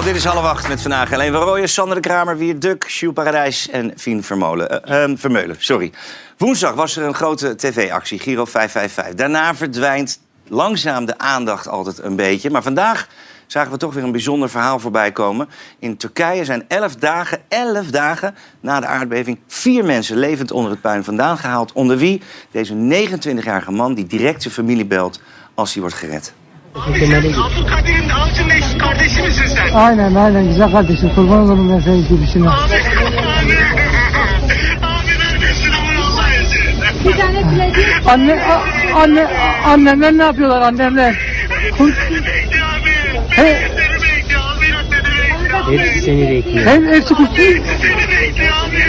dit is half acht met vandaag Helene van Rooyen, Sander de Kramer, Wier Duk, Jules Paradijs en Fien Vermolen. Ehm, Vermeulen. Sorry. Woensdag was er een grote tv-actie, Giro 555. Daarna verdwijnt langzaam de aandacht altijd een beetje. Maar vandaag zagen we toch weer een bijzonder verhaal voorbij komen. In Turkije zijn elf dagen, elf dagen na de aardbeving... vier mensen levend onder het puin vandaan gehaald. Onder wie deze 29-jarige man die direct zijn familie belt als hij wordt gered. Abdülkadir'in Avcı'nın ex kardeşi misin sen? Aynen aynen güzel kardeşim kurban olurum ben senin gibisine. Abi, abi. Abi vermesin ama Allah ezin. Bir tane bilezik. Anne a- anne a- annemler ne yapıyorlar annemler? Kur- Seni bekliyor abi. He, Seni bekliyor abi. Seni bekliyor. Hepsi seni bekliyor. hem hepsi kurtuldu. Seni bekliyor abi.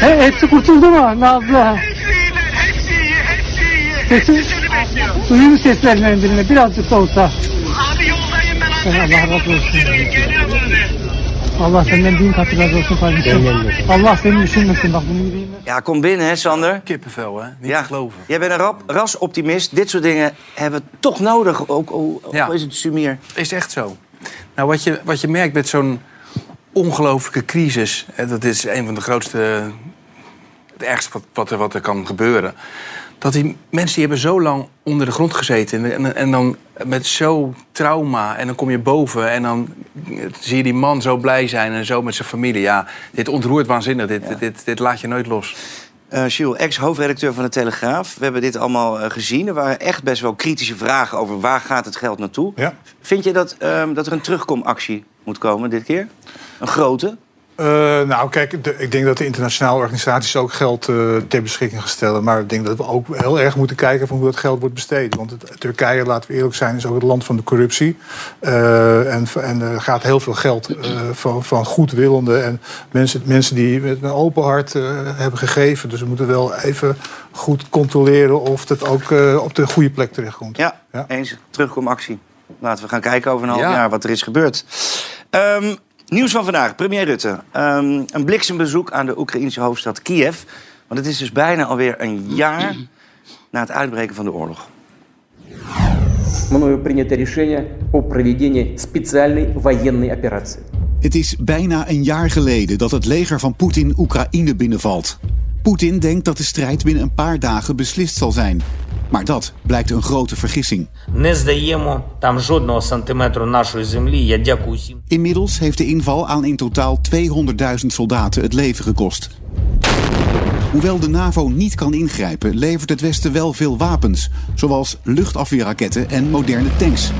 He, hepsi kurtuldu mu Nazlı? Hepsi iyiler. Hepsi iyi. Hepsi iyi. Hepsi mu seslerinden birine birazcık da olsa. Abi yoldayım ben Sen Antalya'ya. Allah razı olsun. Allah senden bin katı razı olsun kardeşim. Allah seni düşünmesin bak bunu yüreğime. Ja, kom binnen, hè, Sander? Kippenvel, hè? Niet ja. te geloven. Jij bent een rap, rasoptimist. Dit soort dingen hebben we toch nodig. Ook, ook, ook Ja. is het Sumier. Is echt zo. Nou, wat je, wat je merkt met zo'n ongelofelijke crisis... Hè, dat is een van de grootste... het ergste wat, wat, er, wat er kan gebeuren... dat die mensen die hebben zo lang onder de grond gezeten... en, en, en dan met zo trauma en dan kom je boven... en dan zie je die man zo blij zijn en zo met zijn familie. Ja, dit ontroert waanzinnig. Dit, dit, dit, dit laat je nooit los. Eh Jules, ex-hoofdredacteur van de Telegraaf. We hebben dit allemaal eh, gezien. Er waren echt best wel kritische vragen over waar gaat het geld naartoe. Ja. Vind je dat, ehm, dat er een terugkomactie moet komen dit keer? Een grote? Eh, nou, kijk, de- ik denk dat de internationale organisaties ook geld eh, ter beschikking gaan stellen. Maar ik denk dat we ook heel erg moeten kijken van hoe dat geld wordt besteed. Want het, Turkije, laten we eerlijk zijn, is ook het land van de corruptie. Eh, en, en er gaat heel veel geld eh, van, van goedwillenden en mensen, mensen die met een open hart eh, hebben gegeven. Dus we moeten wel even goed controleren of dat ook eh, op de goede plek terechtkomt. Ja, Ja. eens. Terugkomactie. Laten we gaan kijken over een half Ja. jaar wat er is gebeurd. Ehm, nieuws van vandaag. Premier Rutte. Ehm, een bliksembezoek aan de Oekraïnse hoofdstad Kiev. Want het is dus bijna alweer een jaar na het uitbreken van de oorlog. Мною принято решение о проведении специальной военной операции. Het is bijna een jaar geleden dat het leger van Poetin Oekraïne binnenvalt. Poetin denkt dat de strijd binnen een paar dagen beslist zal zijn. Maar dat blijkt een grote vergissing. Inmiddels heeft de inval aan in totaal 200.000 soldaten het leven gekost. Hoewel de NAVO niet kan ingrijpen, levert het Westen wel veel wapens, zoals luchtafweerraketten en moderne tanks.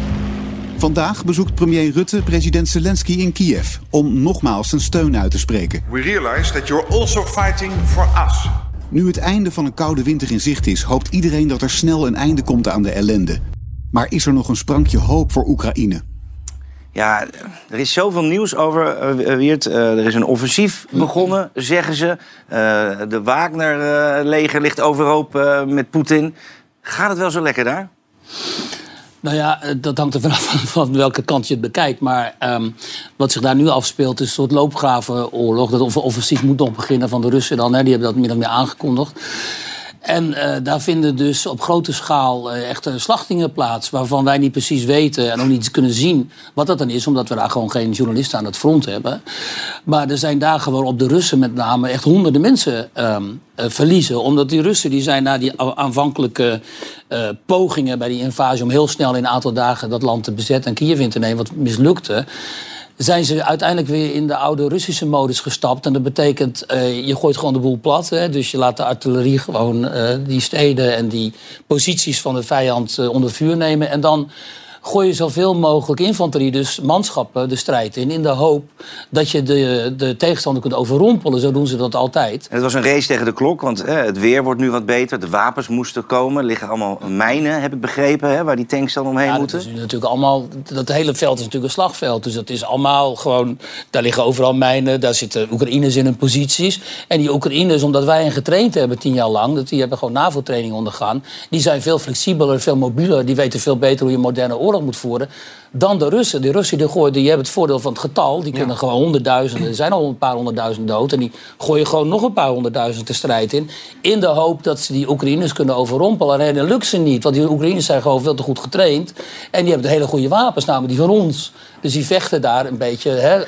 Vandaag bezoekt premier Rutte president Zelensky in Kiev om nogmaals zijn steun uit te spreken. We realize that you're also fighting for us. Nu het einde van een koude winter in zicht is, hoopt iedereen dat er snel een einde komt aan de ellende. Maar is er nog een sprankje hoop voor Oekraïne? Ja, er is zoveel nieuws over, eh. Eh, er is een offensief begonnen, zeggen ze. Eh, de Wagner-leger ligt overhoop met Poetin. Gaat het wel zo lekker daar? Nou ja, eh, dat hangt er vanaf van, welke kant je het bekijkt. Maar ehm, wat zich daar nu afspeelt is een soort loopgravenoorlog. Dat off- offensief moet nog beginnen van de Russen dan. Hè. Die hebben dat min of meer aangekondigd. En eh, daar vinden dus op grote schaal echte slachtingen plaats... waarvan wij niet precies weten en ook niet kunnen zien wat dat dan is... omdat we daar gewoon geen journalisten aan het front hebben. Maar er zijn dagen waarop de Russen met name echt honderden mensen ehm, eh, verliezen. Omdat die Russen die zijn na die aanvankelijke pogingen bij die invasie... om heel snel in een aantal dagen dat land te bezetten en Kiev in te nemen... wat mislukte zijn ze uiteindelijk weer in de oude Russische modus gestapt. En dat betekent, eh, je gooit gewoon de boel plat. Hè? Dus je laat de artillerie gewoon eh, die steden en die posities van de vijand eh, onder vuur nemen. En dan gooi je zoveel mogelijk infanterie, dus manschappen, de strijd in. In de hoop dat je de, de tegenstander kunt overrompelen. Zo doen ze dat altijd. En het was een race tegen de klok, want het weer wordt nu wat beter. De wapens moesten komen. Er liggen allemaal mijnen, heb ik begrepen, hè, waar die tanks dan omheen Ja, dat moeten. is nu natuurlijk allemaal. Dat hele veld is natuurlijk een slagveld. Dus dat is allemaal gewoon. Daar liggen overal mijnen. Daar zitten Oekraïners in hun posities. En die Oekraïners, omdat wij hen getraind hebben tien jaar lang. Dat die hebben gewoon NAVO-training ondergaan. Die zijn veel flexibeler, veel mobieler. Die weten veel beter hoe je moderne oorlog moet voeren. Dan de Russen. De Russen die gooien, die hebben het voordeel van het getal. Die kunnen gewoon honderdduizenden. Er zijn al een paar honderdduizend dood. En die gooien gewoon nog een paar honderdduizend de strijd in. In de hoop dat ze die Oekraïners kunnen overrompelen. En dat lukt ze niet. Want die Oekraïners zijn gewoon veel te goed getraind. En die hebben de hele goede wapens, namelijk die van ons. Dus die vechten daar een beetje hè,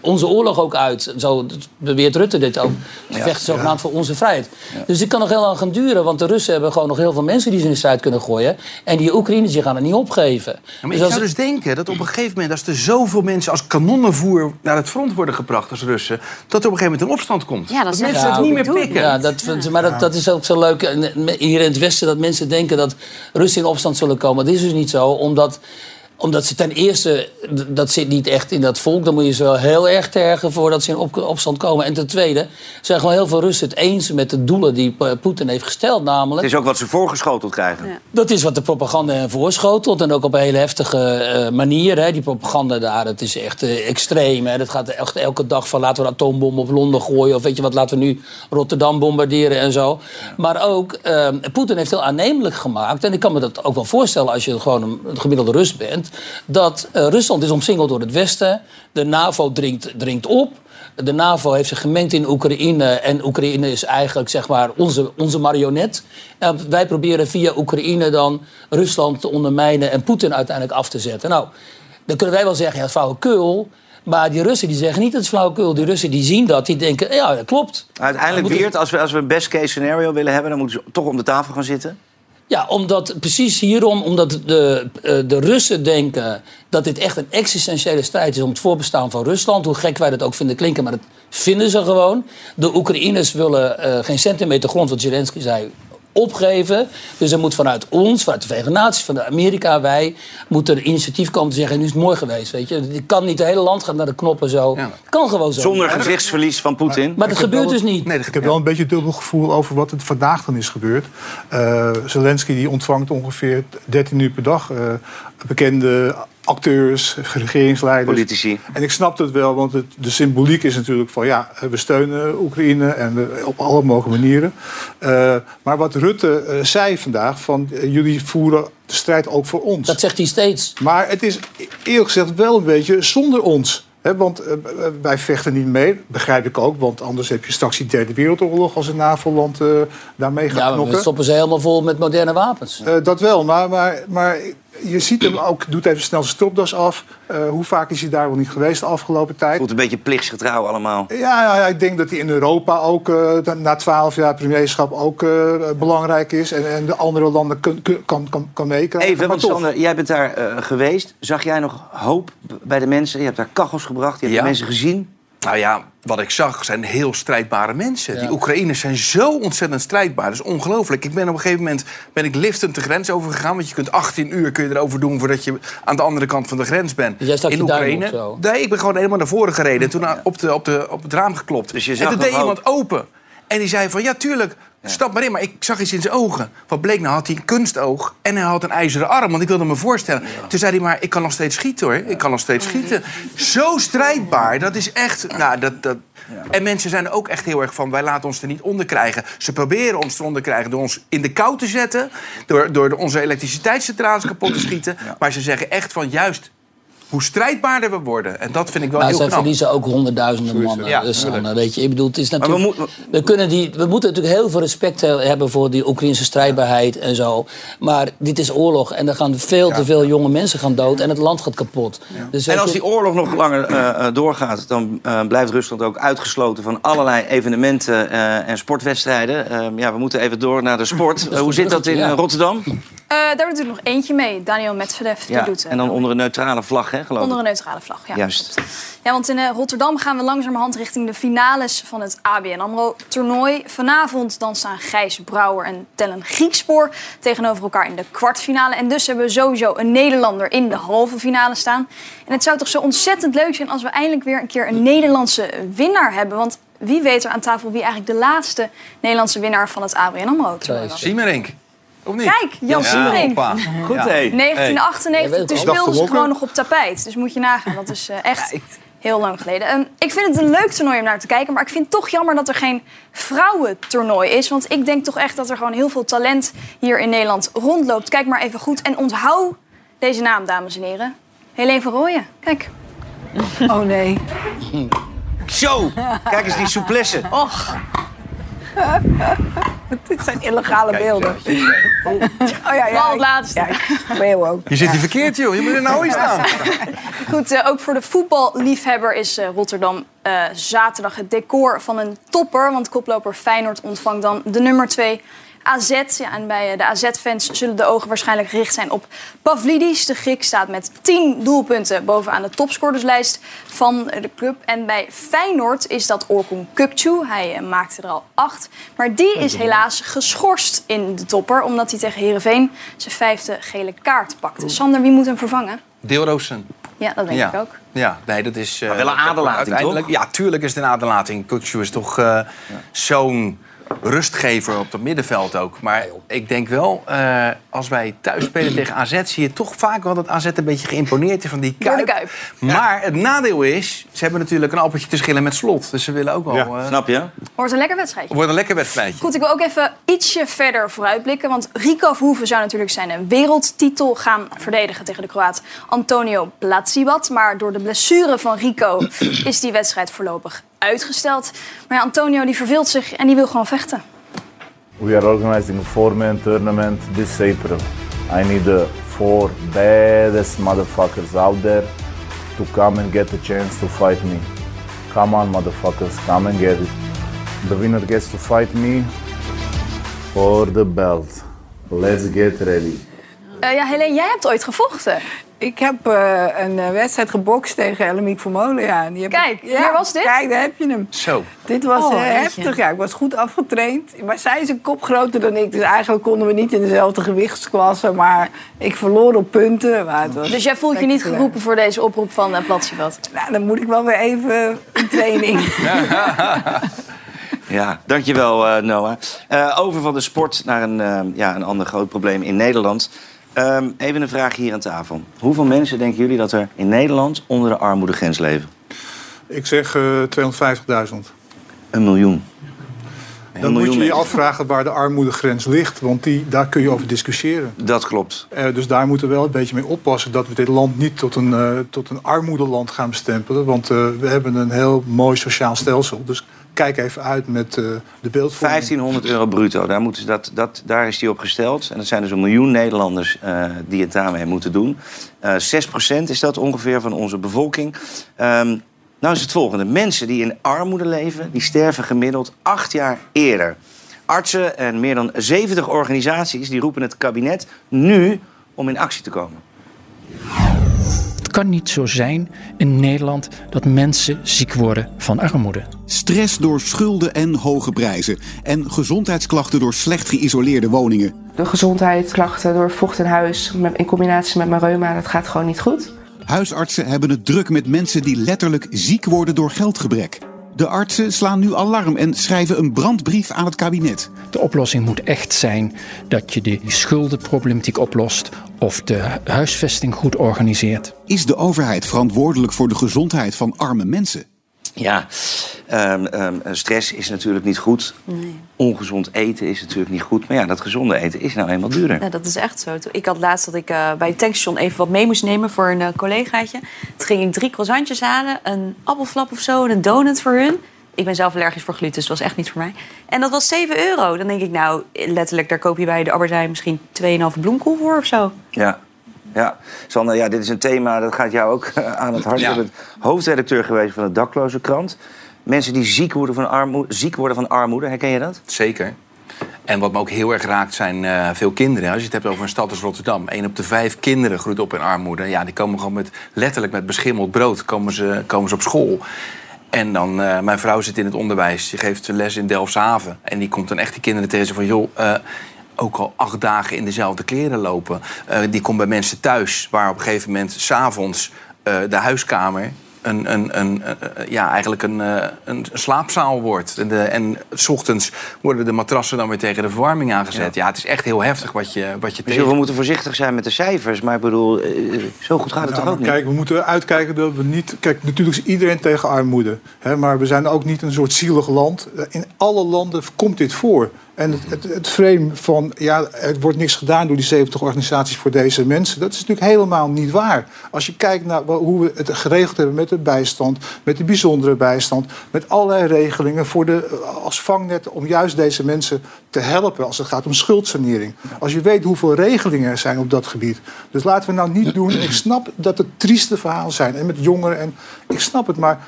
onze oorlog ook uit. Zo beweert Rutte dit ook. Ze vechten zogenaamd voor onze vrijheid. Dus dit kan nog heel lang gaan duren. Want de Russen hebben gewoon nog heel veel mensen die ze in de strijd kunnen gooien. En die Oekraïners die gaan er niet opgeven. Ja, maar Dus ik zou dus denken dat op een gegeven moment... als er zoveel mensen als kanonnenvoer naar het front worden gebracht als Russen... dat er op een gegeven moment een opstand komt. Ja, dat zeggen mensen het niet meer pikken. Ja, dat, maar dat, dat is ook zo leuk hier in het Westen dat mensen denken dat Russen in opstand zullen komen. Dat is dus niet zo, omdat, omdat ze ten eerste, dat zit niet echt in dat volk. Dan moet je ze wel heel erg tergen voordat ze in op, opstand komen. En ten tweede zijn gewoon heel veel Russen het eens met de doelen die eh, Poetin heeft gesteld. Namelijk, Het is ook wat ze voorgeschoteld krijgen. dat is wat de propaganda hen voorschotelt. En ook op een hele heftige eh, manier. Hè. Die propaganda daar, dat is echt eh, extreem. Hè. Dat gaat echt elke dag van laten we een atoombom op Londen gooien. Of weet je wat, laten we nu Rotterdam bombarderen en zo. Maar ook, Poetin heeft heel aannemelijk gemaakt. En ik kan me dat ook wel voorstellen als je gewoon een, een gemiddelde Rus bent. Dat eh, Rusland is omsingeld door het Westen. De NAVO dringt, dringt op. De NAVO heeft zich gemengd in Oekraïne. En Oekraïne is eigenlijk zeg maar, onze, onze marionet. En wij proberen via Oekraïne dan Rusland te ondermijnen en Poetin uiteindelijk af te zetten. Nou, dan kunnen wij wel zeggen, ja, flauwekul. Maar die Russen die zeggen niet dat het flauwekul. Die Russen die zien dat, die denken, ja, dat klopt. Uiteindelijk, Weert, als we, als we een best case scenario willen hebben... dan moeten ze toch om de tafel gaan zitten. Ja, omdat, precies hierom, omdat de, eh, de Russen denken dat dit echt een existentiële strijd is om het voorbestaan van Rusland. Hoe gek wij dat ook vinden klinken, maar dat vinden ze gewoon. De Oekraïners willen eh, geen centimeter grond, wat Zelensky zei, opgeven. Dus er moet vanuit ons, vanuit de Verenigde Naties, van Amerika, wij, moet er initiatief komen te zeggen, nu is het mooi geweest, weet je. Het kan niet, het hele land gaat naar de knoppen zo. Kan gewoon zo. Zonder gezichtsverlies van Poetin. Maar dat gebeurt wel- dus niet. Ik heb wel een beetje dubbel gevoel over wat er vandaag dan is gebeurd. Eh, Zelensky die ontvangt ongeveer 13 uur per dag eh, bekende acteurs, regeringsleiders. Politici. En ik snap het wel, want het, de symboliek is natuurlijk van ja, we steunen Oekraïne en op alle mogelijke manieren. Eh, maar wat Rutte eh, zei vandaag, van eh, jullie voeren de strijd ook voor ons. Dat zegt hij steeds. Maar het is eerlijk gezegd wel een beetje zonder ons. Hè, want wij vechten niet mee, begrijp ik ook. Want anders heb je straks die derde wereldoorlog als een NAVO-land eh, daarmee gaat Ja, knokken. stoppen ze helemaal vol met moderne wapens. Eh, dat wel, maar, maar, maar je ziet hem ook, doet even snel zijn stropdas af. Eh, hoe vaak is hij daar wel niet geweest de afgelopen tijd? Voelt een beetje plichtsgetrouw allemaal. Ja, ja, ja, ik denk dat hij in Europa ook eh, na twaalf jaar premierschap ook eh, belangrijk is. En, en de andere landen kun- kun- kan, kan, kan meekrijgen. Even, Maar want. Sander, jij bent daar eh, geweest. Zag jij nog hoop bij de mensen? Je hebt daar kachels gebracht, je hebt Ja. de mensen gezien. Nou ja, wat ik zag zijn heel strijdbare mensen. Die Oekraïners zijn zo ontzettend strijdbaar. Dat is ongelooflijk. Ik ben op een gegeven moment ben ik liftend de grens overgegaan. Want je kunt 18 uur kun je erover doen voordat je aan de andere kant van de grens bent. Dus in Oekraïne. Nee, ik ben gewoon helemaal naar voren gereden. En toen op, de, op, de, op het raam geklopt. Dus je en zag toen nog deed iemand open. En die zei van, ja, tuurlijk, stap maar in. Maar ik zag iets in zijn ogen. Wat bleek nou, had hij een kunstoog en hij had een ijzeren arm. Want ik wilde me voorstellen. Toen zei hij, maar ik kan nog steeds schieten, hoor. Ik kan nog steeds schieten. Zo strijdbaar, dat is echt... Nou, dat, dat... En mensen zijn er ook echt heel erg van, wij laten ons er niet onder krijgen. Ze proberen ons te krijgen door ons in de kou te zetten. Door, door onze elektriciteitscentrales kapot te schieten. Maar ze zeggen echt van, juist... Hoe strijdbaarder we worden. En dat vind ik wel Maar heel zij knap. verliezen ook honderdduizenden mannen. Ja, dus eh, weet je, ik bedoel, het is we natuurlijk. We, kunnen die, we moeten natuurlijk heel veel respect he- hebben voor die Oekraïnse strijdbaarheid en zo. Maar dit is oorlog en er gaan veel te veel jonge mensen gaan dood en het land gaat kapot. Dus En als die oorlog nog langer eh, eh, doorgaat, dan eh, blijft Rusland ook uitgesloten van allerlei evenementen eh, en sportwedstrijden. Eh, ja, we moeten even door naar de sport. Hoe zit dat in Rotterdam? Eh, daar doet er nog eentje mee. Daniel Medvedev. die Ja, doet, eh, en dan onder een neutrale vlag, hè, geloof ik. onder een neutrale vlag. Ja. Juist. Ja, want in eh, Rotterdam gaan we langzamerhand richting de finales van het ABN AMRO-toernooi. Vanavond dan staan Gijs Brouwer en Tellen Griekspoor tegenover elkaar in de kwartfinale. En dus hebben we sowieso een Nederlander in de halve finale staan. En het zou toch zo ontzettend leuk zijn als we eindelijk weer een keer een Nederlandse winnaar hebben. Want wie weet er aan tafel wie eigenlijk de laatste Nederlandse winnaar van het ABN AMRO-toernooi was. Siemerink. Of niet? Kijk, Jan Siemerink. Goed, hé. 1998, toen Is speelden ze gewoon nog op tapijt. Dus moet je nagaan, dat is eh, echt heel lang geleden. Ehm, ik vind het een leuk toernooi om naar te kijken. Maar ik vind het toch jammer dat er geen vrouwentoernooi is. Want ik denk toch echt dat er gewoon heel veel talent hier in Nederland rondloopt. Kijk maar even goed en onthoud deze naam, dames en heren. Helene van Rooyen. Kijk. Oh nee. Zo, kijk eens die souplesse. Och. Dit zijn illegale beelden. Oh ja, ja. Vooral het laatste. Ja, ik ben ook. Je zit hier verkeerd, joh. Je moet in een hooi staan. Goed, eh, ook voor de voetballiefhebber is eh, Rotterdam eh, zaterdag het decor van een topper. Want koploper Feyenoord ontvangt dan de nummer 2 AZ. Ja, en bij eh, de AZ-fans zullen de ogen waarschijnlijk gericht zijn op Pavlidis. De Griek staat met 10 doelpunten bovenaan de topscorerslijst van de club. En bij Feyenoord is dat Orkun Kukcu. Hij eh, maakte er al 8. Maar die is helaas geschorst in de topper. Omdat hij tegen Heerenveen zijn vijfde gele kaart pakte. Sander, wie moet hem vervangen? Deelroosen. Ja, dat denk ja. ik ook. Ja, nee, dat is... eh, Maar wel een aderlating, toch? Ja, tuurlijk is het een aderlating. Kukcu is toch eh, zo'n rustgever op het middenveld ook. Maar ik denk wel, eh, als wij thuis spelen tegen AZ... zie je toch vaak wel dat AZ een beetje geïmponeerd is van die kuip. Kuip. Maar het nadeel is, ze hebben natuurlijk een appeltje te schillen met slot. Dus ze willen ook wel... Ja. eh, Snap je? Wordt een lekker wedstrijdje. wordt een lekker wedstrijdje. Goed, ik wil ook even ietsje verder vooruitblikken. Want Rico Verhoeven zou natuurlijk zijn een wereldtitel gaan verdedigen tegen de Kroaat Antonio Platsibat. Maar door de blessure van Rico is die wedstrijd voorlopig uitgesteld. Maar ja, Antonio die verveelt zich en die wil gewoon vechten. We are organizing a four-man tournament this April. I need the four baddest motherfuckers out there to come and get a chance to fight me. Come on, motherfuckers, come and get it. The winner gets to fight me for the belt. Let's get ready. Eh, ja, Helene, jij hebt ooit gevochten. Ik heb eh, een eh, wedstrijd gebokst tegen Ellemiek Vermolen. Ja. en Die heb Kijk, ik- ja, hier was dit? Kijk, daar heb je hem. Zo. Dit was Oh, eh, heftig. Ja, ik was goed afgetraind. Maar zij is een kop groter dan ik. Dus eigenlijk konden we niet in dezelfde gewichtsklasse. Maar ik verloor op punten. Maar het was Dus jij voelt je niet geroepen voor deze oproep van uh, Platsibat? Nou, dan moet ik wel weer even in training. Ja, dankjewel eh, Noah. Eh, over van de sport naar een, ja, een ander groot probleem in Nederland. Ehm, even een vraag hier aan tafel. Hoeveel mensen denken jullie dat er in Nederland onder de armoedegrens leven? Ik zeg eh 250.000. Een miljoen. Dan moet je je afvragen waar de armoedegrens ligt. Want die, daar kun je over discussiëren. Dat klopt. Eh, dus daar moeten we wel een beetje mee oppassen... dat we dit land niet tot een, eh, tot een armoedeland gaan bestempelen. Want eh, we hebben een heel mooi sociaal stelsel. Dus kijk even uit met de beeldvorming. 1500 euro bruto, daar, moeten ze dat, dat, daar is die op gesteld. En dat zijn dus een miljoen Nederlanders die het daarmee moeten doen. Eh 6% is dat ongeveer van onze bevolking. Ehm, nou is het volgende. Mensen die in armoede leven, die sterven gemiddeld acht jaar eerder. Artsen en meer dan 70 organisaties die roepen het kabinet nu om in actie te komen. Het kan niet zo zijn in Nederland dat mensen ziek worden van armoede. Stress door schulden en hoge prijzen. En gezondheidsklachten door slecht geïsoleerde woningen. De gezondheidsklachten door vocht in huis in combinatie met mijn reuma, dat gaat gewoon niet goed. Huisartsen hebben het druk met mensen die letterlijk ziek worden door geldgebrek. De artsen slaan nu alarm en schrijven een brandbrief aan het kabinet. De oplossing moet echt zijn dat je die schuldenproblematiek oplost of de hu- huisvesting goed organiseert. Is de overheid verantwoordelijk voor de gezondheid van arme mensen? Ja, ehm, ehm, stress is natuurlijk niet goed. Ongezond eten is natuurlijk niet goed. Maar ja, dat gezonde eten is nou eenmaal duurder. Ja, dat is echt zo. Ik had laatst dat ik eh, bij het tankstation even wat mee moest nemen voor een eh, collegaatje. Toen ging ik drie croissantjes halen, een appelflap of zo en een donut voor hun. Ik ben zelf allergisch voor gluten, dus dat was echt niet voor mij. En dat was 7 euro. Dan denk ik, nou, letterlijk, daar koop je bij de Albert Heijn misschien 2,5 bloemkool voor of zo. Ja. Ja, Sander, ja, dit is een thema dat gaat jou ook eh, aan het hart. Ja. Je bent hoofdredacteur geweest van de Dakloze Krant. Mensen die ziek worden van armoede, ziek worden van armoede, herken je dat? Zeker. En wat me ook heel erg raakt zijn eh, veel kinderen. Als je het hebt over een stad als Rotterdam. Eén op de vijf kinderen groeit op in armoede. Ja, die komen gewoon met, letterlijk met beschimmeld brood komen ze, komen ze op school. En dan, eh, mijn vrouw zit in het onderwijs. Die geeft les in Delfshaven. En die komt dan echt die kinderen tegen ze van... joh, ook al acht dagen in dezelfde kleren lopen. Eh, die komt bij mensen thuis, waar op een gegeven moment... s'avonds eh de huiskamer een, een, een, eh, ja, eigenlijk een, eh, een slaapzaal wordt. En, de, en s ochtends worden de matrassen dan weer tegen de verwarming aangezet. Ja, het is echt heel heftig wat je, wat je Dus tegen... we moeten voorzichtig zijn met de cijfers. Maar ik bedoel, zo goed gaat het Ja, toch ook niet? Kijk, we moeten uitkijken dat we niet. Kijk, natuurlijk is iedereen tegen armoede. Hè, maar we zijn ook niet een soort zielig land. In alle landen komt dit voor. En het, het, het frame van, ja, er wordt niks gedaan door die 70 organisaties voor deze mensen, dat is natuurlijk helemaal niet waar. Als je kijkt naar hoe we het geregeld hebben met de bijstand, met de bijzondere bijstand, met allerlei regelingen voor de, als vangnet om juist deze mensen te helpen als het gaat om schuldsanering. Als je weet hoeveel regelingen er zijn op dat gebied. Dus laten we nou niet doen. Ik snap dat het trieste verhalen zijn en met jongeren en ik snap het, maar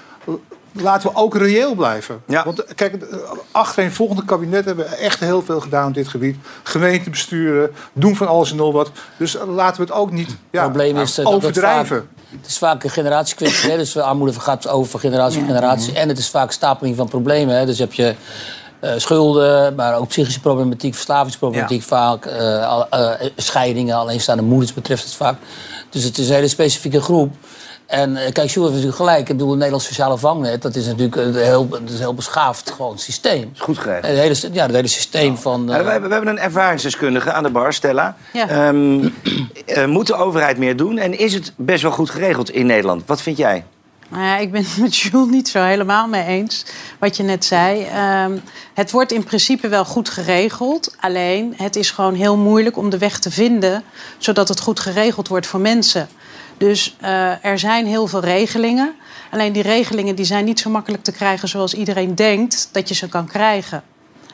laten we ook reëel blijven. Want kijk, achterin volgende kabinet hebben we echt heel veel gedaan op dit gebied. Gemeentebesturen, doen van alles en nog wat. Dus laten we het ook niet ja, Het probleem is eh, dat het overdrijven. vaak, het is vaak een generatiekwestie. Hè? Dus armoede gaat over van generatie voor generatie. En het is vaak stapeling van problemen. Hè? Dus heb je eh, schulden, maar ook psychische problematiek, verslavingsproblematiek vaak. eh, al- eh, scheidingen, alleenstaande moeders betreft het vaak. Dus het is een hele specifieke groep. En eh, kijk, Sjoerd heeft natuurlijk gelijk. Ik bedoel, het Nederlands sociale vangnet, dat is natuurlijk een heel, dat is een heel beschaafd gewoon systeem. Is goed geregeld. Het hele, ja, het hele systeem van... We, hebben, we hebben een ervaringsdeskundige aan de bar, Stella. Ja. Ehm, eh, moet de overheid meer doen? En is het best wel goed geregeld in Nederland? Wat vind jij? Nou ja, ik ben het met Jules niet zo helemaal mee eens. Wat je net zei. Ehm, het wordt in principe wel goed geregeld. Alleen het is gewoon heel moeilijk om de weg te vinden. zodat het goed geregeld wordt voor mensen. Dus eh, er zijn heel veel regelingen. Alleen die regelingen die zijn niet zo makkelijk te krijgen zoals iedereen denkt dat je ze kan krijgen.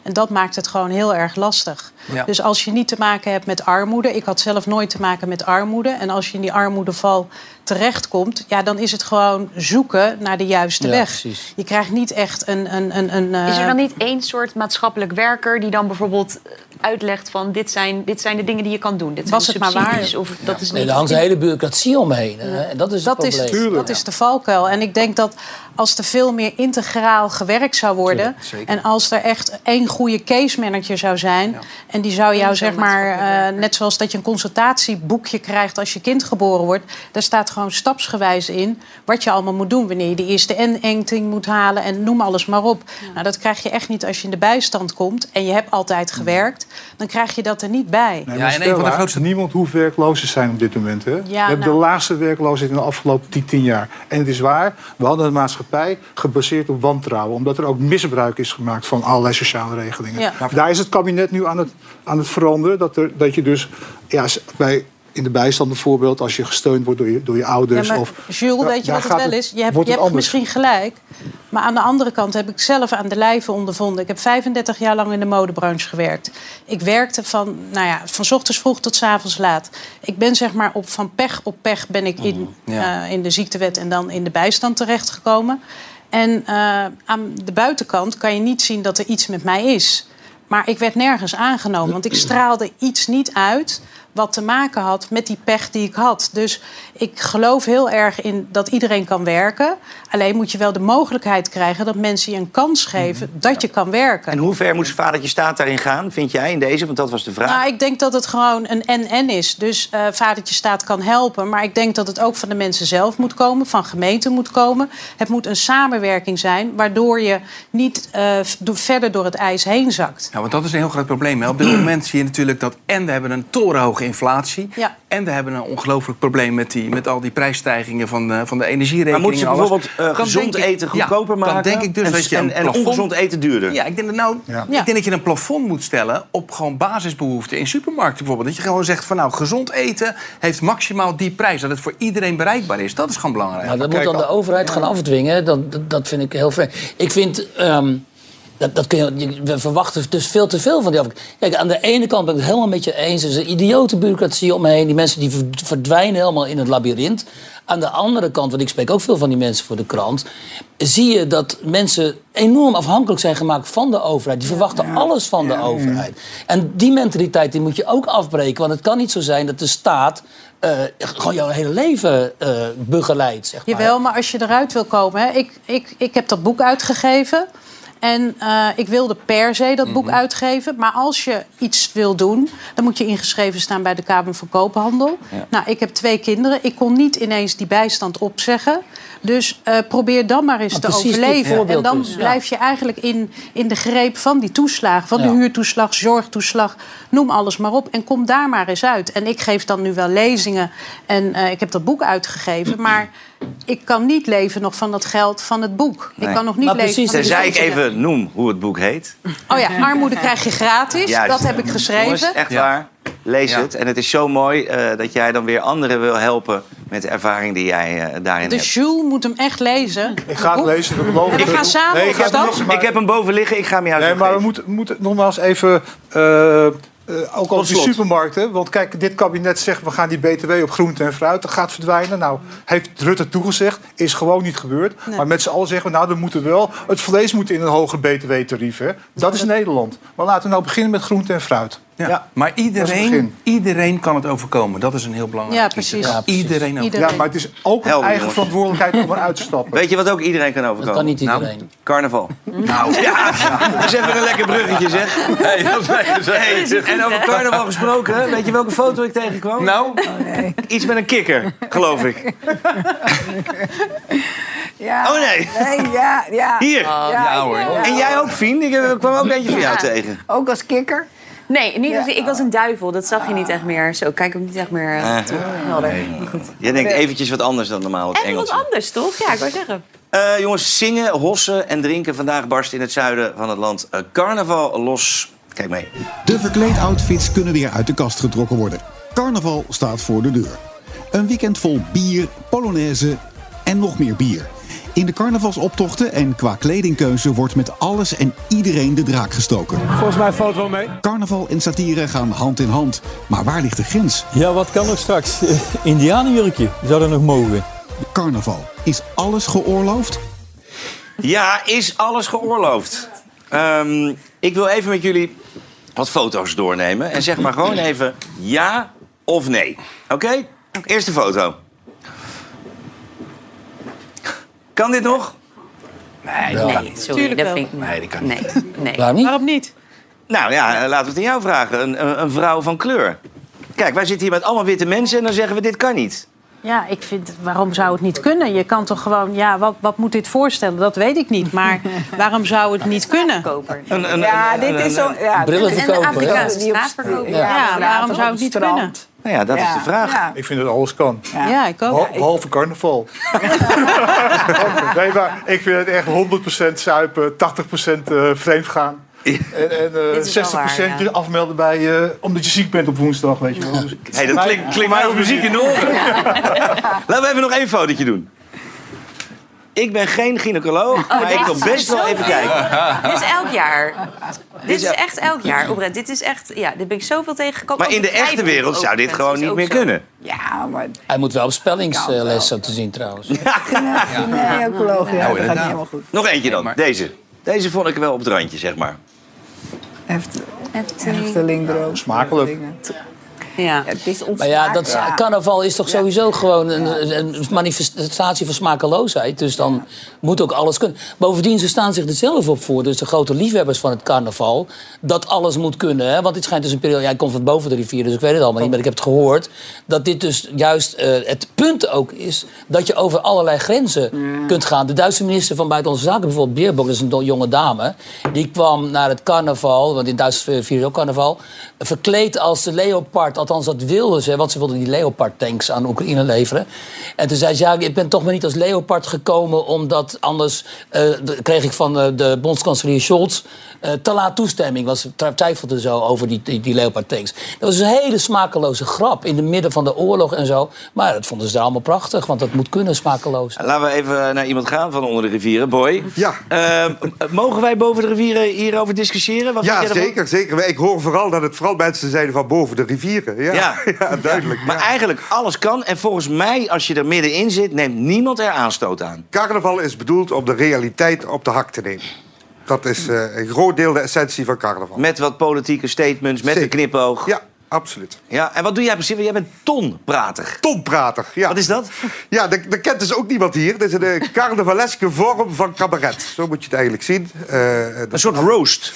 En dat maakt het gewoon heel erg lastig. Ja. Dus als je niet te maken hebt met armoede, ik had zelf nooit te maken met armoede. En als je in die armoedeval terechtkomt, ja, dan is het gewoon zoeken naar de juiste Ja, weg. precies. Je krijgt niet echt een. een, een, een Is er eh, dan niet één soort maatschappelijk werker die dan bijvoorbeeld eh, uitlegt van dit zijn, dit zijn de dingen die je kan doen? Dit Was de het maar waar. subsidies, Of dat is Nee, daar hangt een hele bureaucratie omheen. hè. En dat is het dat is, probleem. dat is de valkuil. En ik denk dat als er veel meer integraal gewerkt zou worden... Tuurlijk, en als er echt één goede case manager zou zijn... en die zou jou, zeg maar, eh, net zoals dat je een consultatieboekje krijgt... als je kind geboren wordt, daar staat gewoon stapsgewijs in... wat je allemaal moet doen, wanneer je de eerste inenting moet halen... en noem alles maar op. Nou, dat krijg je echt niet als je in de bijstand komt... en je hebt altijd gewerkt, dan krijg je dat er niet bij. Nee, maar Stella, Niemand hoeft werkloos zijn op dit moment. Hè? we hebben nou. de laagste werkloosheid in de afgelopen 10, 10 jaar. En het is waar, we hadden een maatschappij gebaseerd op wantrouwen. Omdat er ook misbruik is gemaakt van allerlei sociale regelingen. Ja. Daar is het kabinet nu aan het, aan het veranderen. Dat, er, dat je dus ja, bij, in de bijstand bijvoorbeeld... als je gesteund wordt door je, door je ouders... Ja, maar of, Jules, Ja, weet je wat het wel is? Je hebt, je hebt misschien gelijk. Maar aan de andere kant heb ik zelf aan de lijve ondervonden. Ik heb 35 jaar lang in de modebranche gewerkt. Ik werkte van, nou ja, van 's ochtends vroeg tot 's avonds laat. Ik ben zeg maar op, van pech op pech ben ik in, Ja. eh, in de ziektewet en dan in de bijstand terechtgekomen. En eh, aan de buitenkant kan je niet zien dat er iets met mij is. Maar ik werd nergens aangenomen, want ik straalde iets niet uit wat te maken had met die pech die ik had. Dus ik geloof heel erg in dat iedereen kan werken. Alleen moet je wel de mogelijkheid krijgen dat mensen je een kans geven dat je kan werken. En hoe ver moet vadertje staat daarin gaan, vind jij, in deze? Want dat was de vraag. Nou, ik denk dat het gewoon een en-en is. Dus eh vadertje staat kan helpen. Maar ik denk dat het ook van de mensen zelf moet komen, van gemeenten moet komen. Het moet een samenwerking zijn, waardoor je niet eh, do- verder door het ijs heen zakt. Ja, want dat is een heel groot probleem. Hè. Op dit moment zie je natuurlijk dat en we hebben een torenhoge inflatie... Ja. en we hebben een ongelooflijk probleem met, die, met al die prijsstijgingen van, eh, van de energierekening. Maar moeten ze en alles. bijvoorbeeld eh, gezond ik- eten goedkoper ja, maken? Dan denk ik dus en, dat je een en, en ongezond eten duurder? Ja, ik denk, dat nou, Ja. ik denk dat je een plafond moet stellen op gewoon basisbehoeften in supermarkten bijvoorbeeld. Dat je gewoon zegt van nou, gezond eten heeft maximaal die prijs. Dat het voor iedereen bereikbaar is. Dat is gewoon belangrijk. Nou, dat moet dan de overheid gaan afdwingen. Dat, dat, dat vind ik heel vreemd. Ik vind... ehm, dat, dat kun je, we verwachten dus veel te veel van die. Kijk, aan de ene kant ben ik het helemaal met je eens. Er is een idiote bureaucratie omheen. Die mensen die ver- verdwijnen helemaal in het labyrint. Aan de andere kant, want ik spreek ook veel van die mensen voor de krant... zie je dat mensen enorm afhankelijk zijn gemaakt van de overheid. Die verwachten alles van de overheid. En die mentaliteit die moet je ook afbreken. Want het kan niet zo zijn dat de staat... eh, gewoon jouw hele leven eh, begeleidt, zeg maar. Jawel, maar als je eruit wil komen... Hè, ik, ik, ik heb dat boek uitgegeven... En eh, ik wilde per se dat boek uitgeven. Maar als je iets wil doen, dan moet je ingeschreven staan bij de Kamer van Koophandel. Ja. Nou, ik heb twee kinderen. Ik kon niet ineens die bijstand opzeggen. Dus eh, probeer dan maar eens Nou, te overleven. En dan dus, ja. blijf je eigenlijk in, in de greep van die toeslagen. Van de huurtoeslag, zorgtoeslag, noem alles maar op. En kom daar maar eens uit. En ik geef dan nu wel lezingen en eh, ik heb dat boek uitgegeven. Maar ik kan niet leven nog van dat geld van het boek. Ik kan nog niet leven van die Tenzij ik even noem hoe het boek heet. Oh ja, armoede krijg je gratis. Juist. Dat heb ik geschreven. Jongens, echt waar. Lees Ja. het. En het is zo mooi eh, dat jij dan weer anderen wil helpen met de ervaring die jij eh, daarin Dus hebt. Jules moet hem echt lezen. Ik ga het lezen, dat beloof En ik. we gaan samen Nee, ik heb maar- Ik heb hem boven liggen, ik ga hem jou Nee, maar we moeten, moeten nogmaals even... eh, eh, ook over die supermarkten. Want kijk, dit kabinet zegt we gaan die BTW op groente en fruit. Dat gaat verdwijnen. Nou, heeft Rutte toegezegd. Is gewoon niet gebeurd. Nee. Maar met z'n allen zeggen we, nou, dan moet het wel. Het vlees moet in een hoger BTW-tarief. hè. Dat is Nederland. Maar laten we nou beginnen met groente en fruit. Ja. Maar iedereen, iedereen kan het overkomen. Dat is een heel belangrijk Ja, precies. Ja, precies. Iedereen ook. Iedereen. Ja, maar het is ook een Helder, eigen verantwoordelijkheid om eruit te stappen. Weet je wat ook iedereen kan overkomen? Dat kan niet Nou, iedereen. carnaval. Nou, ja, dat is even een lekker bruggetje, zeg. Hey, dat. Hey, en over carnaval gesproken, weet je welke foto ik tegenkwam? Nou, Iets met een kikker, geloof ik. Ja. Oh nee. Nee, ja, ja. Hier. ja hoor. En jij ook, Fien? Ik kwam ook eentje van jou Ja. tegen. Ook als kikker. Nee, niet, Ja. ik was een duivel. Dat zag je niet echt meer. Zo, kijk hem niet echt meer eh, Ah. toe. Helder. Maar goed. Jij denkt eventjes wat anders dan normaal het En wat Engels. anders, toch? Ja, ik wou zeggen. Eh, jongens, zingen, hossen en drinken. Vandaag barst in het zuiden van het land eh, carnaval los. Kijk mee. De verkleedoutfits kunnen weer uit de kast getrokken worden. Carnaval staat voor de deur. Een weekend vol bier, polonaise en nog meer bier. In de carnavalsoptochten en qua kledingkeuze wordt met alles en iedereen de draak gestoken. Volgens mij valt het wel mee. Carnaval en satire gaan hand in hand. Maar waar ligt de grens? Ja, wat kan nog straks? Indianenjurkje, zou dat nog mogen? Carnaval. Is alles geoorloofd? Ja, is alles geoorloofd? Ehm, ik wil even met jullie wat foto's doornemen. En zeg maar gewoon even ja of nee. Oké? Eerste foto. Kan dit nog? Nee, dat kan Nee, niet. sorry. Tuurlijk dat wel. vind ik niet. Nee, dat kan niet. Nee, nee. Waarom niet? Waarom niet? Nou ja, eh, laten we het aan jou vragen. Een, een, een vrouw van kleur. Kijk, wij zitten hier met allemaal witte mensen en dan zeggen we dit kan niet. Ja, ik vind, waarom zou het niet kunnen? Je kan toch gewoon, ja, wat, wat moet dit voorstellen? Dat weet ik niet. Maar waarom zou het niet kunnen? Een, een, Ja, een- dit een- is zo... een- Ja, Brillenverkoper, En de hè? Afrikaanse straatverkoper. Ja, waarom zou het niet kunnen? Nou ja, dat is de vraag. ja. Ik vind dat alles kan. Ja, ik ook. Behal- Behalve carnaval. nee, maar ik vind het echt 100% zuipen, 80% eh vreemd gaan. En, en eh, Dit is wel 60% waar, ja. je afmelden bij, eh, omdat je ziek bent op woensdag, weet je wel. Dus, Hey, dat klinkt, klinkt mij als muziek in de oren. Laten we even nog één fotootje doen. Ik ben geen gynaecoloog, maar ik wil best wel even kijken. Dit is elk jaar. Dit is echt elk jaar. Oprecht, dit is echt... Ja, dit ben ik zoveel tegengekomen. Maar in de echte wereld zou dit gewoon niet meer zo. kunnen. Ja, maar Hij moet wel op spellingsles zo te zien trouwens. nee, ecoloog, ja, dat gaat niet helemaal goed. Nog eentje dan, deze. Deze vond ik wel op het randje, zeg maar. Efteling. Efteling droom. Smakelijk. Ja. Het is Maar ja, dat, ja. carnaval is toch sowieso gewoon een, een manifestatie van smakeloosheid. Dus dan moet ook alles kunnen. Bovendien, ze staan zich er zelf op voor. Dus de grote liefhebbers van het carnaval. Dat alles moet kunnen. Hè? Want dit schijnt dus een periode... Jij komt van boven de rivier, dus ik weet het allemaal niet. Maar ik heb het gehoord. Dat dit dus juist eh, het punt ook is... dat je over allerlei grenzen kunt gaan. De Duitse minister van Buitenlandse Zaken, bijvoorbeeld Beerbok... dat is een jonge dame. Die kwam naar het carnaval... want in Duitsland vieren ze ook carnaval... verkleed als de leopard. Althans, dat wilden ze. Want ze wilden die leopard-tanks aan Oekraïne leveren. En toen zei ze... ja, ik ben toch maar niet als leopard gekomen... omdat anders eh, kreeg ik van eh, de bondskanselier Scholz... eh, te laat toestemming. Ze twijfelde zo over die, die, die leopard-tanks. Dat was een hele smakeloze grap. In het midden van de oorlog en zo. Maar dat vonden ze daar allemaal prachtig. Want dat moet kunnen, smakeloos. Laten we even naar iemand gaan van onder de rivieren. Boy. Ja. Eh, mogen wij boven de rivieren hierover discussiëren? Wat Ja, zeker, zeker. Ik hoor vooral dat het vooral mensen zijn van boven de rivieren. Ja, Ja. ja. duidelijk. Maar eigenlijk alles kan. En volgens mij, als je er middenin zit, neemt niemand er aanstoot aan. Carnaval is bedoeld om de realiteit op de hak te nemen. Dat is eh, een groot deel de essentie van carnaval. Met wat politieke statements, met een knipoog. Ja, absoluut. Ja, en wat doe jij precies? Jij bent tonprater. Tonprater, ja. Wat is dat? Ja, dat, dat kent dus ook niemand hier. Dat is een eh, carnavaleske vorm van cabaret. Zo moet je het eigenlijk zien. Eh, Een soort roast.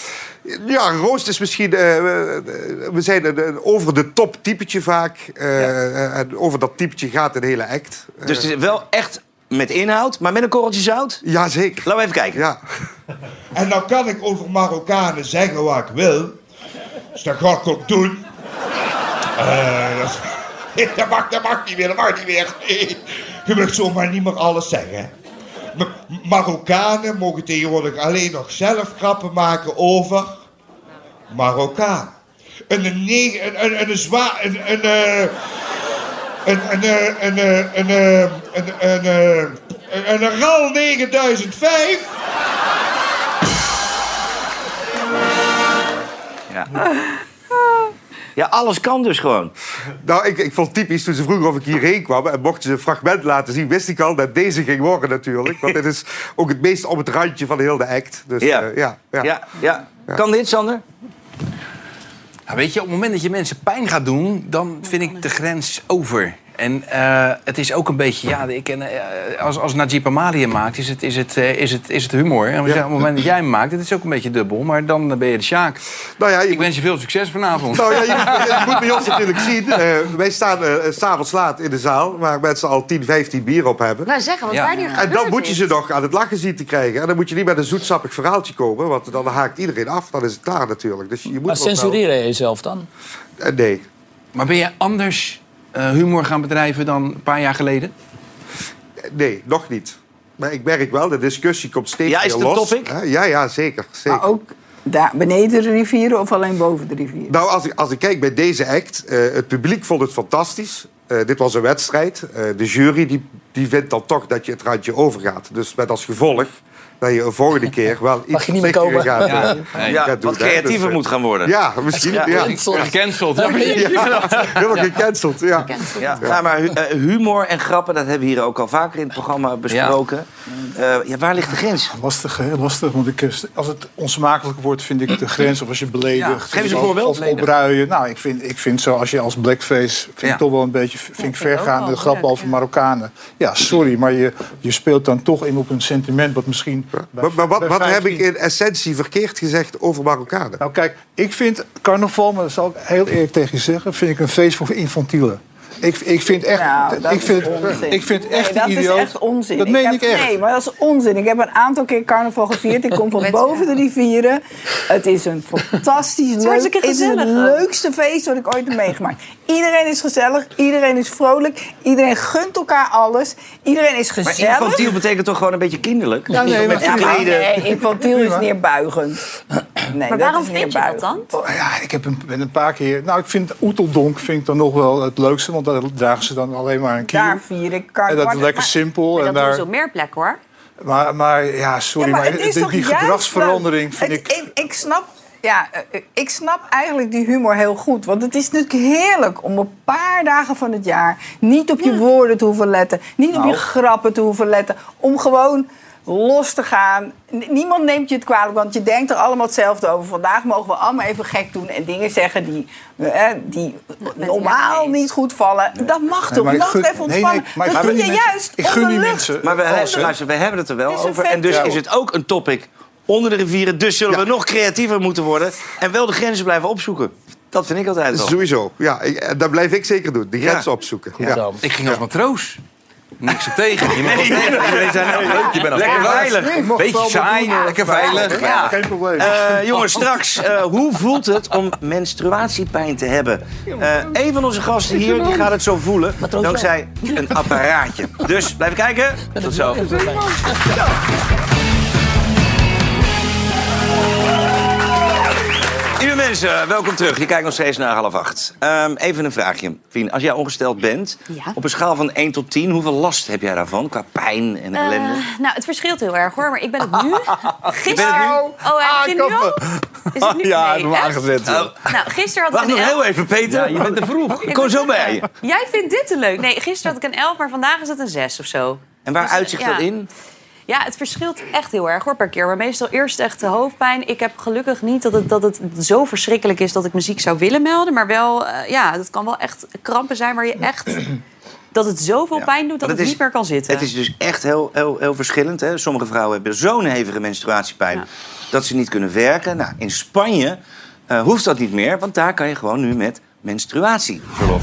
Ja, een roast is misschien... we zijn een, een over de top typetje vaak. En over dat typetje gaat een hele act. Dus het is wel echt met inhoud, maar met een korreltje zout? Jazeker. Laten we even kijken. Ja. En dan kan ik over Marokkanen zeggen wat ik wil. Dus dat ga ik ook doen. Eh, dat, dat, mag, dat mag niet meer, dat mag niet meer. Je mag zomaar niet meer alles zeggen. Ma- Marokkanen mogen tegenwoordig alleen nog zelf grappen maken over Marokkaan. Een, een, een, een, zwaar... Een, een, eh, een, een, eh, een, eh, een, eh, een, een, eh, een, een RAL 9005. Ja. ja, alles kan dus gewoon. Nou, ik, ik vond het typisch toen ze vroegen of ik hierheen kwam... en mochten ze een fragment laten zien, wist ik al dat deze ging worden natuurlijk. Want dit is ook het meest op het randje van heel de act. Dus, Ja. eh, ja, ja. Ja, ja. Kan dit, Sander? Nou, weet je, op het moment dat je mensen pijn gaat doen, dan vind ik de grens over. En eh, het is ook een beetje, ja, ik ken, eh, als, als Najib Amali hem maakt, is het, is het, eh, is het, is het humor. En op het moment dat jij hem maakt, het is ook een beetje dubbel, maar dan ben je de Sjaak. Nou ja, ik wens je veel succes vanavond. Nou ja, je, je moet bij ons natuurlijk zien. eh, wij staan s s'avonds laat in de zaal... waar mensen al 10, 15 bier op hebben. Nou, zeggen, wat daar nu En dan moet je ze nog aan het lachen zien te krijgen. En dan moet je niet met een zoetsappig verhaaltje komen... want dan haakt iedereen af. Dan is het klaar natuurlijk. Dus je moet Maar censureer je jezelf dan? Nee. Maar ben je anders humor gaan bedrijven dan een paar jaar geleden? Nee, nog niet. Maar ik merk wel, de discussie komt steeds Ja, is meer het los. topic? Ja, ja, zeker. zeker. Maar ook daar, beneden de rivieren of alleen boven de rivieren? Nou, als ik, als ik kijk bij deze act, eh, het publiek vond het fantastisch. Eh, dit was een wedstrijd. Eh, de jury die, die vindt dan toch dat je het randje overgaat. Dus met als gevolg dat je een volgende keer wel iets je niet meer voorzichtiger komen? gaat, Ja, eh, ja, gaat doen. wat hè. creatiever eh, moet gaan worden. Ja, misschien. Ja, Ja, Gecanceld. Ja, helemaal gecanceld. Ja. Ja, ja, maar eh, humor en grappen, dat hebben we hier ook al vaker in het programma besproken. Ja. ja, waar ligt de grens? Lastig, hè? Lastig. Want ik, eh, als het onsmakelijk wordt, vind ik de grens. Of als je beledigt. Ja, geef eens een of- voorbeeld. Of opruien. Nou, ik vind, ik vind zo, als je als blackface... vind Ja. ik toch wel een beetje vind ik vergaande grappen over Marokkanen. Ja, sorry, maar je, je speelt dan toch in op een sentiment... wat misschien... Maar, maar wat, wat heb 15 ik in essentie verkeerd gezegd over Marokkanen? Nou kijk, ik vind carnaval, maar dat zal ik heel eerlijk tegen je zeggen... vind ik een feest voor infantielen. Ik, ik vind echt... Nou, dat ik, vind, is onzin. ik vind echt nee, dat idioot. is echt onzin. Dat meen heb- ik echt. Nee, maar dat is onzin. Ik heb een aantal keer carnaval gevierd. Ik kom van boven de rivieren. Het is een fantastisch is leuk... Het is het gezellig ook. leukste feest wat ik ooit heb meegemaakt. Iedereen is gezellig. Iedereen is vrolijk. Iedereen gunt elkaar alles. Iedereen is Maar gezellig. infantiel betekent toch gewoon een beetje kinderlijk? Ja, nee, Met maar- Ja, maar verkleden. nee, infantiel is neerbuigend. Nee, Maar waarom vind je dat dan? Oh, Ja, ik heb een, ben een paar keer... Nou, ik vind Oeteldonk vind ik dan nog wel het leukste. Want daar dragen ze dan alleen maar een kiel. Daar vier ik En carnaval. dat is lekker Maar- simpel. Maar En dat doen daar, ze op meer plekken hoor. maar, maar ja, sorry, Ja, maar, die, gedragsverandering vind Het- ik... ik... Ik snap... Ja, eh, ik snap eigenlijk die humor heel goed. Want het is natuurlijk heerlijk om een paar dagen van het jaar... niet op je woorden te hoeven letten. Niet op Nou. je grappen te hoeven letten. Om gewoon los te gaan. Niemand neemt je het kwalijk, want je denkt er allemaal hetzelfde over. Vandaag mogen we allemaal even gek doen en dingen zeggen die, eh, die normaal niet goed vallen. Dat mag Nee, toch? ik mag gun- even nee, ontspannen. nee, maar dat gun doe je mensen- juist ik gun die mensen- Maar we, Alles, hè? luister, we hebben het er wel Het over. En dus Ja. is het ook een topic onder de rivieren. Dus zullen we nog creatiever moeten worden. En wel de grenzen blijven opzoeken. Dat vind ik altijd wel. Sowieso. Ja, ik- en dat blijf ik zeker doen. Ja. grens opzoeken. Ja. Ik ging als matroos. Niks er tegen. Je mag tegen. Leuk, je bent Lekker veilig. Beetje saai, doen, eh, lekker veilig. veilig. Ja, Ja. Geen probleem. Eh, jongens, straks, eh, hoe voelt het om menstruatiepijn te hebben? Eh een van onze gasten hier die gaat het zo voelen, dankzij een apparaatje. Dus blijf kijken. Tot zo. Mensen, welkom terug. Je kijkt nog steeds naar half acht. Ehm, even een vraagje. Fien, als jij ongesteld bent, Ja. op een schaal van 1 tot 10, hoeveel last heb jij daarvan? Qua pijn en ellende? Eh, nou, het verschilt heel erg hoor, maar ik ben het nu. Gisteren. nu? Oh, je nu al? Is het nu? Ja, Nee, heb hem echt? aangezet. joh. Oh, Nou, gisteren had wacht ik nog een heel elf. even, Peter. je bent te vroeg. Ik kom zo bij je. Jij vindt dit te leuk. Nee, gisteren had ik een 11, maar vandaag is het een 6 of zo. En waar Dus, uitzicht ja. dat in? Ja, het verschilt echt heel erg hoor per keer. Maar meestal eerst echt de hoofdpijn. Ik heb gelukkig niet dat het, dat het zo verschrikkelijk is dat ik muziek zou willen melden. Maar wel, eh, ja, het kan wel echt krampen zijn waar je echt... dat het zoveel pijn doet dat het niet meer kan zitten. Het is dus echt heel, heel, heel verschillend. Hè? Sommige vrouwen hebben zo'n hevige menstruatiepijn dat ze niet kunnen werken. Nou, in Spanje eh, hoeft dat niet meer, want daar kan je gewoon nu met menstruatieverlof.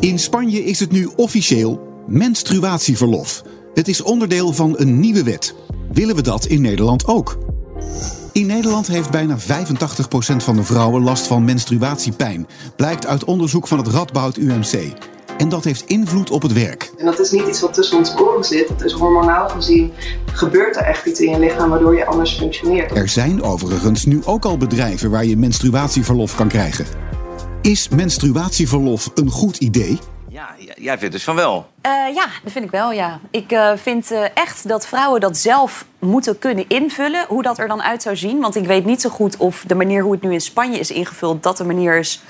In Spanje is het nu officieel menstruatieverlof. Het is onderdeel van een nieuwe wet. Willen we dat in Nederland ook? In Nederland heeft bijna 85% van de vrouwen last van menstruatiepijn. Blijkt uit onderzoek van het Radboud UMC. En dat heeft invloed op het werk. En dat is niet iets wat tussen ons oren zit. Dat is hormonaal gezien gebeurt er echt iets in je lichaam waardoor je anders functioneert. Er zijn overigens nu ook al bedrijven waar je menstruatieverlof kan krijgen. Is menstruatieverlof een goed idee? Ja, jij vindt dus van wel. Eh, ja, dat vind ik wel, ja. Ik eh, vind eh, echt dat vrouwen dat zelf moeten kunnen invullen. Hoe dat er dan uit zou zien. Want ik weet niet zo goed of de manier hoe het nu in Spanje is ingevuld... dat de manier is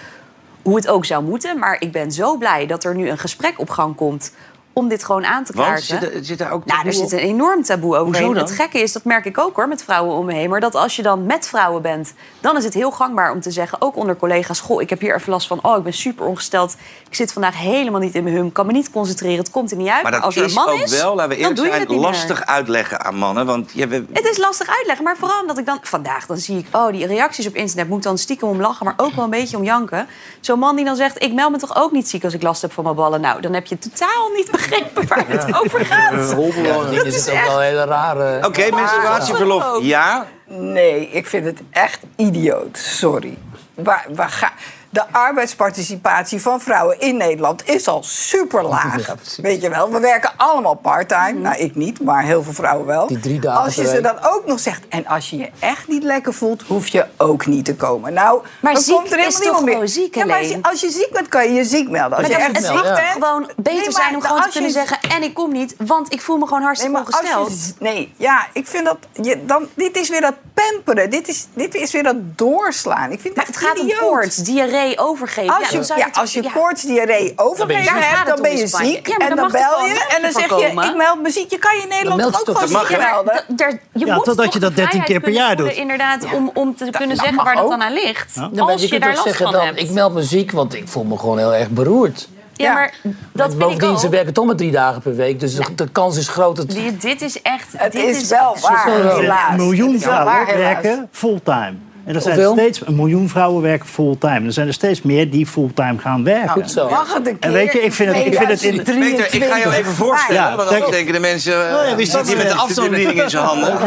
hoe het ook zou moeten. Maar ik ben zo blij dat er nu een gesprek op gang komt... om dit gewoon aan te Want kaarten. zit er, zit er ook Nou, er zit een enorm taboe overheen. Dan? Het gekke is, dat merk ik ook hoor, met vrouwen om me heen. Maar dat als je dan met vrouwen bent, dan is het heel gangbaar om te zeggen... ook onder collega's, goh, ik heb hier even last van... oh, ik ben super ongesteld, ik zit vandaag helemaal niet in mijn hum... kan me niet concentreren, het komt er niet uit. Maar dat als er een is man ook is, wel, laten we eerlijk je zijn, meer. lastig uitleggen aan mannen. Want je. Het is lastig uitleggen, maar vooral omdat ik dan... Vandaag dan zie ik, oh, die reacties op internet moet dan stiekem om lachen... maar ook wel een beetje om janken. Zo'n man die dan zegt, ik meld me toch ook niet ziek als ik last heb van mijn ballen. Nou, dan heb je totaal niet begrepen waar het over gaat. Rolbewoning is het ook wel een hele rare... Oké, menstruatieverlof, ja. Nee, ik vind het echt idioot. Sorry. Waar, waar ga... De arbeidsparticipatie van vrouwen in Nederland is al super laag. Weet je wel, we werken allemaal part-time. Nou, ik niet, maar heel veel vrouwen wel. Die drie dagen als je ze dan ook nog zegt... en als je je echt niet lekker voelt, hoef je ook niet te komen. Nou, Maar dan ziek komt er is helemaal toch niemand meer. gewoon ziek, ja, maar als, je, als je ziek bent, kan je je ziek melden. Als Maar je echt het ziek bent... gewoon beter Nee, zijn om gewoon te je- kunnen zeggen... en ik kom niet, want ik voel me gewoon hartstikke Nee, ongesteld. je, nee, ja, ik vind dat... Je, dan, dit is weer dat pamperen. Dit is, dit is weer dat doorslaan. Ik vind Maar het het gaat om koorts, diarree, overgeven. Als Ja, je, ja, je toch- als je ja. koorts, diarree, overgeven hebt, dan ben je ziek. Ja, en dan bel je en dan zeg je, ik meld me ziek. Je kan je in Nederland ook gewoon ziek melden? Je Ja, moet totdat toch je dat de 13 keer per jaar doet. Inderdaad, om, om te kunnen zeggen waar dat dan aan ligt. Ja, maar Als je daar last zeggen van dan, hebt. ik meld me ziek, want ik voel me gewoon heel erg beroerd. Ja, maar dat vind ik Bovendien, ze werken toch maar drie dagen per week, dus de, de kans is groot dat... Dit is echt... Het dit is wel waar, helaas. Een miljoen is vrouwen werken fulltime. En er zijn Hoeveel? er steeds een miljoen vrouwen werken fulltime. Er zijn er steeds meer die fulltime gaan werken. Goed zo. Mag het een En weet je, ik vind het, ik vind het in, Peter, ik ga jou even voorstellen. Ja, want dan denken de mensen... Oh ja, Uh, wie zit hier met de afstandsbediening in zijn handen.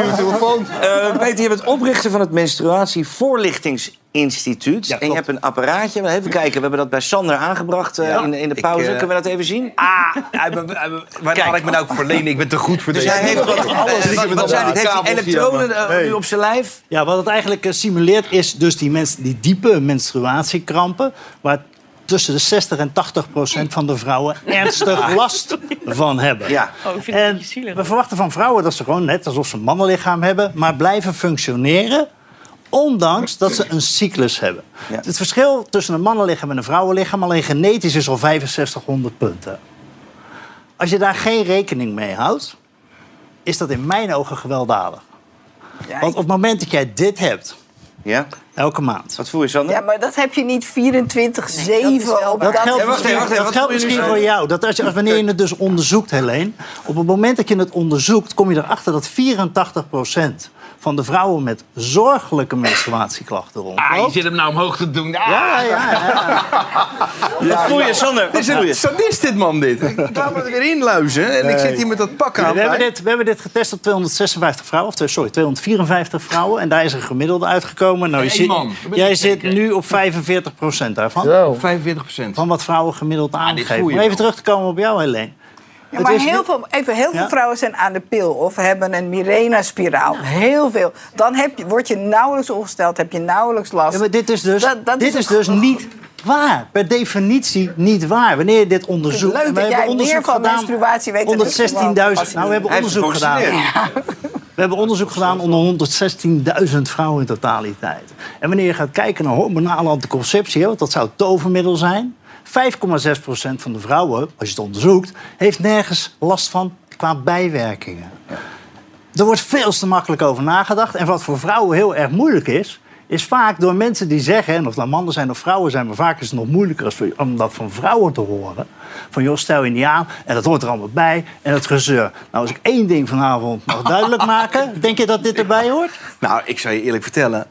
Eh, Peter, je bent oprichter van het Menstruatievoorlichtingsinstituut. en je hebt een apparaatje. Even kijken, we hebben dat bij Sander aangebracht eh, in, de- in de pauze. eh, Kunnen we dat even zien? Ah, waar haal ik me nou ook voor lenen? Ik ben te goed voor Dus deze. hij heeft wat, Alles wat, wat zijn het? Heeft hij elektronen eh, nu op zijn lijf? Ja, wat het eigenlijk eh, simuleert is dus die, mensen, die diepe menstruatiekrampen... waar tussen de 60 en 80 procent van de vrouwen ernstig last van hebben. Ja. Oh, ik vind het en een beetje zielig. we verwachten van vrouwen dat ze gewoon net alsof ze een mannenlichaam hebben... maar blijven functioneren ondanks dat ze een cyclus hebben. Ja. Het verschil tussen een mannenlichaam en een vrouwenlichaam... alleen genetisch is al 6500 punten. Als je daar geen rekening mee houdt... is dat in mijn ogen gewelddadig. Ja, Want op het moment dat jij dit hebt, Ja? elke maand... Wat voel je, Sander? Ja, maar dat heb je niet 24-7 op Dat dat geldt, wacht wacht dat Wat geldt misschien voor jou. Dat als je, als wanneer je het dus onderzoekt, Helene... op het moment dat je het onderzoekt... kom je erachter dat 84 van de vrouwen met zorgelijke menstruatieklachten rondloopt. Ah, je zit hem nou omhoog te doen. Ah. Ja, ja, ja. Wat voel je, Sander? Dit Wat is een sadist, dit man, dit. Ik laat me er weer inluizen en ik zit hier met dat pak aan. We hebben, dit, we hebben dit getest op 256 vrouwen, of sorry, 254 vrouwen. En daar is een gemiddelde uitgekomen. Nou, je zit, man. Jij zit nu op 45% daarvan. Zo. 45 procent. Van wat vrouwen gemiddeld dit aangeven. voel je Om even terug te komen op jou, Helene. Ja, maar is heel veel, even, heel veel Ja? vrouwen zijn aan de pil of hebben een Mirena-spiraal. Heel veel. Dan heb je, word je nauwelijks ongesteld, heb je nauwelijks last. Ja, maar dit is dus, Dat- dat dit is dus niet waar. Per definitie niet waar. Wanneer je dit onderzoekt... leuk dat we jij hebben onderzoek meer van gedaan menstruatie weet dan onder ik, want 16.000... als je Nou, we hebben onderzoek gedaan. We hebben onderzoek gedaan onder 116.000 vrouwen in totaliteit. En wanneer je gaat kijken naar hormonale anticonceptie... want dat zou het tovermiddel zijn... 5,6% van de vrouwen, als je het onderzoekt... heeft nergens last van qua bijwerkingen. Er wordt veel te makkelijk over nagedacht. En wat voor vrouwen heel erg moeilijk is... is vaak door mensen die zeggen... en of dat mannen zijn of vrouwen zijn... maar vaak is het nog moeilijker om dat van vrouwen te horen. Van joh, stel je niet aan en dat hoort er allemaal bij. En het gezeur. Nou, als ik één ding vanavond mag duidelijk maken... denk je dat dit erbij hoort? Nou, ik zal je eerlijk vertellen.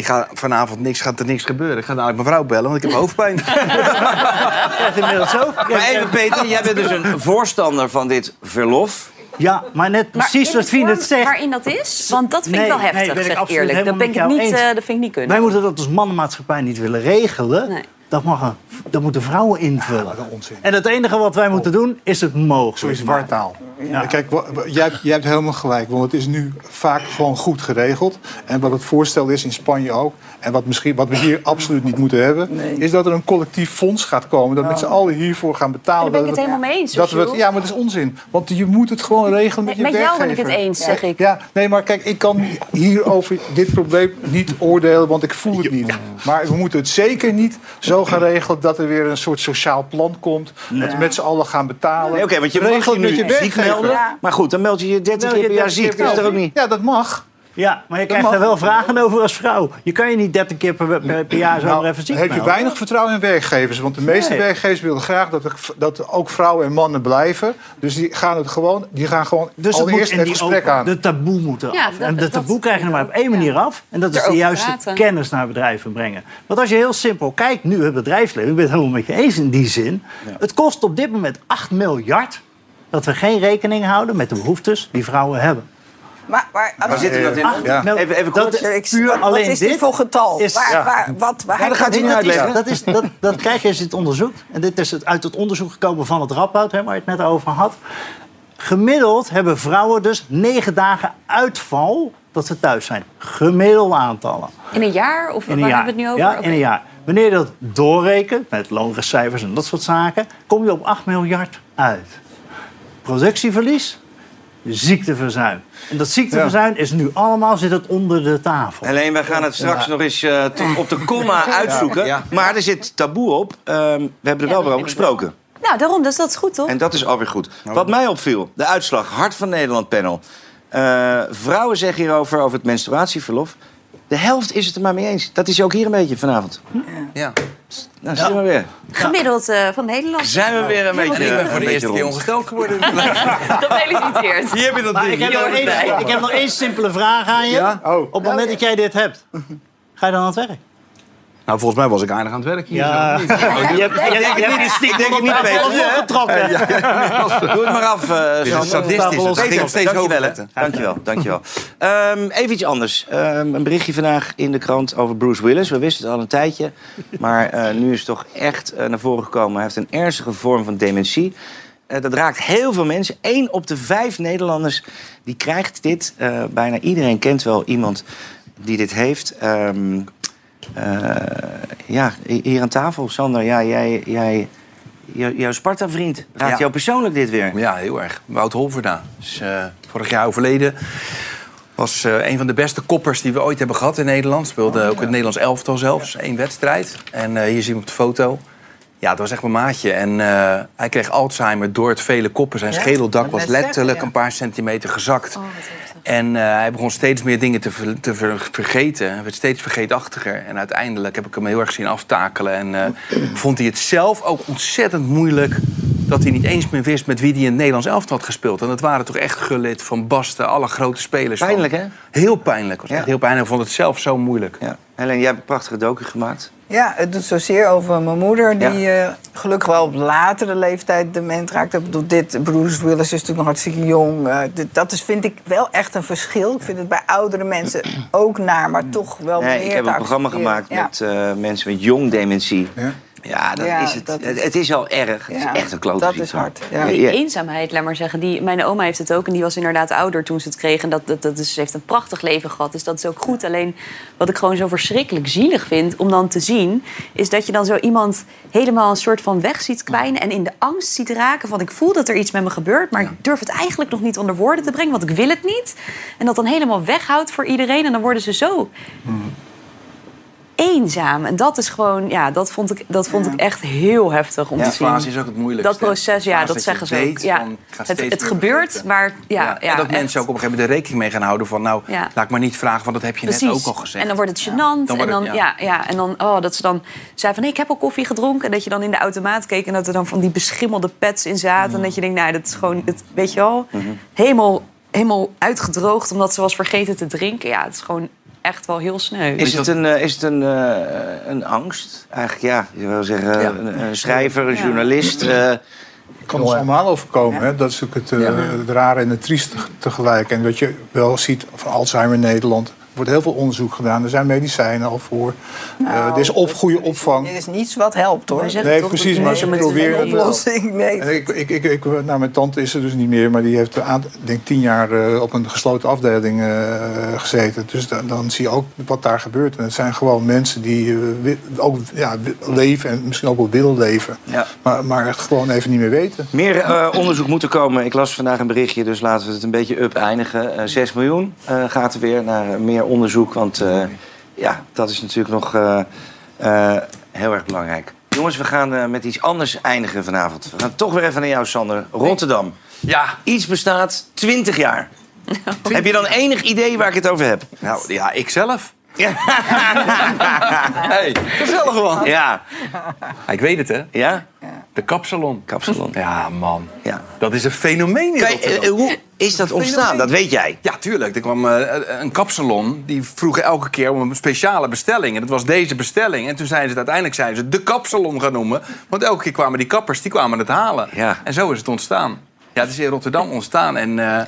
Ik ga vanavond niks, gaat er niks gebeuren. Ik ga dadelijk mijn vrouw bellen, want ik heb hoofdpijn. Krijgt inmiddels ook. Maar even, Peter, jij bent dus een voorstander van dit verlof. Ja, maar net precies wat de Fien het zegt. Waarin dat is? Want dat vind Nee, ik wel nee, heftig, ben ik zeg eerlijk. Dat, ben ik niet, eh, dat vind ik niet kunnen. Wij moeten dat als mannenmaatschappij niet willen regelen. Nee. Dat, mag een, dat moeten vrouwen invullen. En het enige wat wij moeten doen is het mogelijk Zo is wartaal. Kijk, hebt- jij hebt helemaal gelijk. Want het is nu vaak gewoon goed geregeld. En wat het voorstel is in Spanje ook... en wat, misschien, wat we hier absoluut niet moeten hebben... is dat er een collectief fonds gaat komen... dat met z'n allen hiervoor gaan betalen. Daar ben ik het helemaal mee eens, Dat we het, Jules. ja, maar dat is onzin. Want je moet het gewoon regelen met je Met jou werkgever. ben ik het eens, zeg ik. Ja, nee, maar kijk, ik kan hier over dit probleem niet oordelen... want ik voel het niet. Maar we moeten het zeker niet zo gaan regelen... dat er weer een soort sociaal plan komt... dat we met z'n allen gaan betalen. Nee, Oké, want je Regel mag je nu je ziek werkgever. melden. Maar goed, dan meld je je 30 keer per jaar ziek. Dat is toch ook niet... Ja, dat mag. Ja, maar je Dat krijgt er wel vragen over als vrouw. Je kan je niet 30 keer per, per, per jaar zo Nou, maar even ziek heb je melden. weinig vertrouwen in werkgevers. Want de meeste Nee. werkgevers willen graag dat, er, dat ook vrouwen en mannen blijven. Dus die gaan, het gewoon, die gaan gewoon Dus het allereerst het die gesprek open- aan. De taboe moet eraf. Ja, dat- en de dat- taboe krijg je er maar op één manier af. En dat is de juiste praten. kennis naar bedrijven brengen. Want als je heel simpel kijkt nu het bedrijfsleven... ik ben het helemaal met je eens in die zin... het kost op dit moment 8 miljard... dat we geen rekening houden met de behoeftes die vrouwen hebben. Maar, maar, Waar zit hem dat in? Mil- Even, even dat kort. is puur wat, alleen wat is dit dit voor getal? is- waar, ja. waar, wat, waar Ja, dat gaat dat, is, uitleggen. dat, is, dat, dat krijg je als je het onderzoekt. En dit is het, uit het onderzoek gekomen van het Radboud, hè, waar je het net over had. Gemiddeld hebben vrouwen dus negen dagen uitval dat ze thuis zijn. Gemiddelde aantallen. In een jaar? Of In waar jaar. hebben we het nu over? Ja, in een jaar. Wanneer je dat doorrekent, met looncijfers en dat soort zaken... kom je op 8 miljard uit. Productieverlies, ziekteverzuim. En dat ziekteverzuim is nu allemaal zit het onder de tafel. Alleen, wij gaan het straks Ja. nog eens eh, tot op de komma uitzoeken. Ja. Maar Maar er zit taboe op. Ehm, we hebben er wel weer over gesproken. Nou, daarom, dus dat is goed, toch? En dat is alweer goed. Wat mij opviel, de uitslag, Hart van Nederland panel. Eh, vrouwen zeggen hierover, over het menstruatieverlof. De helft is het er maar mee eens. Dat is ook hier een beetje vanavond. Ja. Nou, zien we weer. Gemiddeld eh, van Nederland. Zijn we weer een beetje Ik ben een voor de beetje eerste keer ongesteld geworden. Gefeliciteerd. Hier heb je dat Maar ding. ik heb, Hier nog één, ik heb nog één simpele vraag aan je. Ja? Op het moment dat jij dit hebt, ga je dan aan het werk? Nou, volgens mij was ik aardig aan het werk hier. Ja. Je hebt- het niet, op Peter. alles opgetrokken. Doe het maar af, eh is Sander. sadistisch. Dat ging nog steeds dankjewel, hè. zetten. Dankjewel, dankjewel. Ehm, even iets anders. Ehm, een berichtje vandaag in de krant over Bruce Willis. We wisten het al een tijdje. Maar eh, nu is het toch echt eh, naar voren gekomen. Hij heeft een ernstige vorm van dementie. Eh, dat raakt heel veel mensen. Eén op de vijf Nederlanders die krijgt dit. Eh, bijna iedereen kent wel iemand die dit heeft. Ehm, eh, ja, hier aan tafel, Sander. Ja, jij, jij, jou- jouw Sparta-vriend. Raakt Ja. jou persoonlijk dit weer? Ja, heel erg. Wout Holverda is eh, vorig jaar overleden. Was eh, een van de beste koppers die we ooit hebben gehad in Nederland. Speelde ook in het Nederlands elftal zelfs. één wedstrijd. En eh, hier zien we op de foto. Ja, dat was echt mijn maatje. En eh, hij kreeg Alzheimer door het vele koppen. Zijn Ja, schedeldak was zeggen, letterlijk ja. een paar centimeter gezakt. En eh, hij begon steeds meer dingen te, ver- te ver- vergeten. Hij werd steeds vergeetachtiger. En uiteindelijk heb ik hem heel erg zien aftakelen. En eh, vond hij het zelf ook ontzettend moeilijk... dat hij niet eens meer wist met wie hij in het Nederlands elftal had gespeeld. En dat waren toch echt Gullit, Van Basten, alle grote spelers. van- Pijnlijk, hè? Heel pijnlijk. Was Ja. echt heel pijnlijk. Vond het zelf zo moeilijk. Ja. Helen, jij hebt een prachtige docu gemaakt. Ja, het doet zozeer over mijn moeder, die eh, gelukkig wel op latere leeftijd dement raakt. Ik bedoel, dit, Bruce Willis is natuurlijk nog hartstikke jong. Eh, dit- dat is, vind ik wel echt een verschil. Ik vind het bij oudere mensen ook naar, maar toch wel Nee, meer ik heb een programma gemaakt Ja. met eh, mensen met jong dementie. Ja, dat Ja, is het. dat is- het. Het is al erg. Het Ja, is echt een klote dat is hard, Ja, Die eenzaamheid, laat maar zeggen. Die, mijn oma heeft het ook en die was inderdaad ouder toen ze het kreeg. En dat, dat, dat, dus ze heeft een prachtig leven gehad, dus dat is ook goed. Alleen wat ik gewoon zo verschrikkelijk zielig vind om dan te zien... is dat je dan zo iemand helemaal een soort van weg ziet kwijnen... en in de angst ziet raken van ik voel dat er iets met me gebeurt... maar ik durf het eigenlijk nog niet onder woorden te brengen, want ik wil het niet. En dat dan helemaal weghoudt voor iedereen en dan worden ze zo eenzaam. En dat is gewoon, ja, dat vond ik, dat vond ik echt heel heftig om Ja, te die zien. fase is ook het moeilijkste. Dat proces, ja, dat dat zeggen ze ook. Ja. Het, het gebeurt, vergeten. maar ja, ja, en dat echt. mensen ook op een gegeven moment er rekening mee gaan houden van... nou, Ja. laat ik maar niet vragen, want dat heb je Precies. net ook al gezegd. En dan wordt het gênant. Dan en dan, het- ja. Ja, en dan, oh, dat ze dan zei van, nee, ik heb al koffie gedronken. En dat je dan in de automaat keek en dat er dan van die beschimmelde pads in zaten. En dat je denkt, nou, dat is gewoon, dat, weet je wel, Mhm. helemaal, helemaal uitgedroogd omdat ze was vergeten te drinken. Ja, het is gewoon echt wel heel sneu. Is het een, eh, is het een, eh, een angst? Eigenlijk ja, je wil zeggen, Ja. een, een schrijver, een Ja. journalist. eh, kan ons allemaal overkomen. Hè? Dat is natuurlijk het, eh, Ja. het rare en het trieste tegelijk. En wat je wel ziet van Alzheimer in Nederland... er wordt heel veel onderzoek gedaan. Er zijn medicijnen al voor. Eh, er is op, goede opvang. Dit is niets wat helpt, hoor. Nee, precies, maar ze proberen het wel. oplossing. Nee. En Ik, ik, ik, ik, nou, mijn tante is er dus niet meer, maar die heeft denk tien jaar eh, op een gesloten afdeling eh, gezeten. Dus dan, dan zie je ook wat daar gebeurt. En het zijn gewoon mensen die ook ja, leven en misschien ook wel willen leven, Ja. maar, maar het gewoon even niet meer weten. Meer eh, onderzoek moet er komen. Ik las vandaag een berichtje, dus laten we het een beetje up eindigen. Eh 6 miljoen eh, gaat er weer naar eh, meer onderzoek. Want eh, ja, dat is natuurlijk nog eh, eh, heel erg belangrijk. Jongens, we gaan met iets anders eindigen vanavond. We gaan toch weer even naar jou, Sander. Rotterdam. Ja. Iets bestaat 20 jaar. Heb je dan enig idee waar ik het over heb? Nou, ja, ik zelf. Ja. hey, gezellig man. Ja. Ja, Ik weet het, hè? Ja? De kapsalon. Kapsalon. Ja, man. Ja. Dat is een fenomeen in Kijk, Rotterdam. eh, eh, hoe is dat ontstaan? Dat weet jij. Ja, tuurlijk. Er kwam eh, een kapsalon. Die vroegen elke keer om een speciale bestelling. En dat was deze bestelling. En toen zeiden ze het uiteindelijk zijn ze de kapsalon gaan noemen. Want elke keer kwamen die kappers die kwamen het halen. Ja. En zo is het ontstaan. Ja, het is in Rotterdam ontstaan. En eh,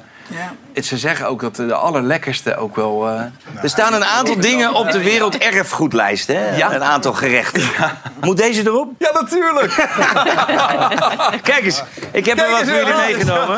het, ze zeggen ook dat de allerlekkerste ook wel... eh, Er staan een aantal dingen op de werelderfgoedlijst, hè? Ja. Een aantal gerechten. Moet deze erop? Ja, natuurlijk. Kijk eens, ik heb er wat voor jullie meegenomen.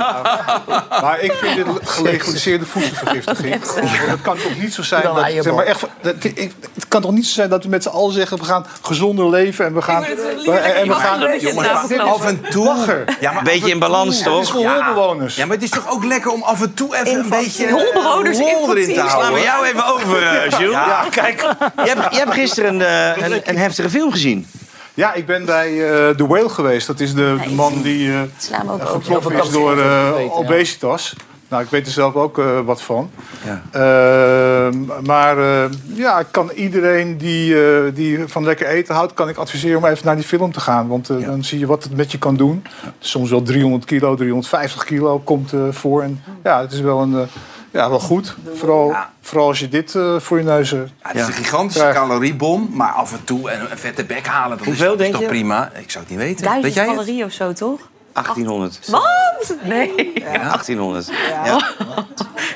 Maar ik vind dit gelegaliseerde voedselvergiftiging. Want Het kan toch niet zo zijn dat, zeg maar echt, dat- ik- het kan toch niet zo zijn dat we met z'n allen zeggen we gaan gezonder leven en we gaan we- en we gaan Jongens, af en toe. lachen. Ja, maar Een beetje in balans, toe. toch? Het is voor Ja. holbewoners. Ja, maar het is toch ook lekker om af en toe even een beetje Holbewoners erin te houden. Slaan we jou even over, eh, Jules. Ja. kijk. Je hebt, je hebt gisteren een, eh, een, een heftige film gezien. Ja, ik ben bij eh The Whale geweest. Dat is de, de man die eh over. getroffen is door eh, obesitas. Nou, ik weet er zelf ook eh, wat van. Ja. Ehm, maar eh, ja, ik kan iedereen die, eh, die van lekker eten houdt... kan ik adviseren om even naar die film te gaan. Want dan zie je wat het met je kan doen. Soms wel 300 kilo, 350 kilo komt eh, voor. En ja, het is wel, een, ja, wel goed. Vooral, vooral als je dit eh, voor je neus... eh, Ja, het is een gigantische Krijg. caloriebom, maar af en toe een, een vette bek halen, dat Hoeveel, is, denk is toch je? prima. Ik zou het niet weten. Duizend Weet jij het? calorieën of zo, toch? 1800. Wat? Nee. Ja, 1800.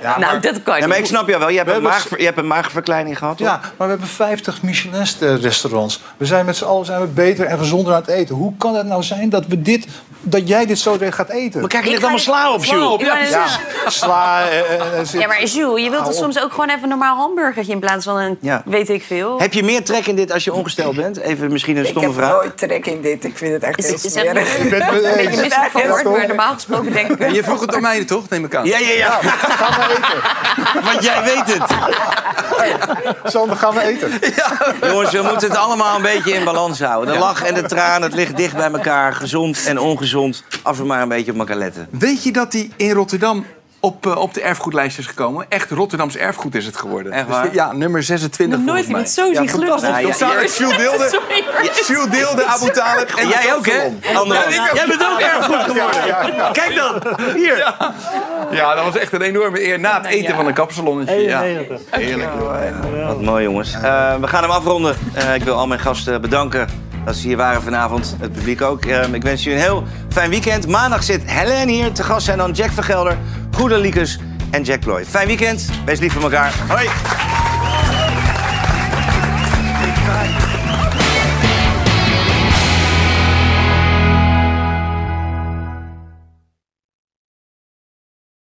Ja. nou, dat kan je Ja, maar ik snap jou wel. Je hebt, een, maag, je hebt een maagverkleining gehad, toch? Ja, maar we hebben 50 Michelin-restaurants. We zijn met z'n allen zijn we beter en gezonder aan het eten. Hoe kan het nou zijn dat, we dit, dat jij dit zo gaat eten? Maar kijk, je Ik ligt allemaal sla op, Jules. ja, Ja, sla... eh, eh, eh, zit- Ja, maar Jules, je wilt toch soms ook gewoon even een normaal hamburgertje in plaats van een Ja. weet ik veel. Heb je meer trek in dit als je ongesteld bent? Even misschien een Ik stomme heb vraag. nooit trek in dit. Ik vind het echt heel smerig. Ik ben het maar normaal gesproken denk ik... Ja, je vroeg het aan mij toch, neem ik aan. Ja, ja, ja. Gaan we eten. Want jij weet het. Sander, gaan we eten. Jongens, we moeten het allemaal een beetje in balans houden. De lach en de traan, het ligt dicht bij elkaar. Gezond en ongezond. Als we maar een beetje op elkaar letten. Weet je dat die in Rotterdam op, eh, op de erfgoedlijst is gekomen? Echt Rotterdams erfgoed is het geworden. Echt Dus waar? ja, nummer 26 Nog nooit volgens iemand mij. zo zien glunderen. Ja, ja, deelde. Jules deelde, Abu Talib en jij ook, hè? Jij bent ook erfgoed geworden. Kijk dan. Hier. Ja, dat was echt een enorme eer na het eten van een kapsalonnetje. Ja. Heerlijk. Wat mooi, jongens. Eh, we gaan hem afronden. Eh, ik wil al mijn gasten bedanken dat ze hier waren vanavond. Het publiek ook. Eh, ik wens jullie een heel fijn weekend. Maandag zit Helen hier. Te gast zijn dan Jack Vergelder, Goede Liekes en Jack Ploy. Fijn weekend. Wees lief voor elkaar. Hoi.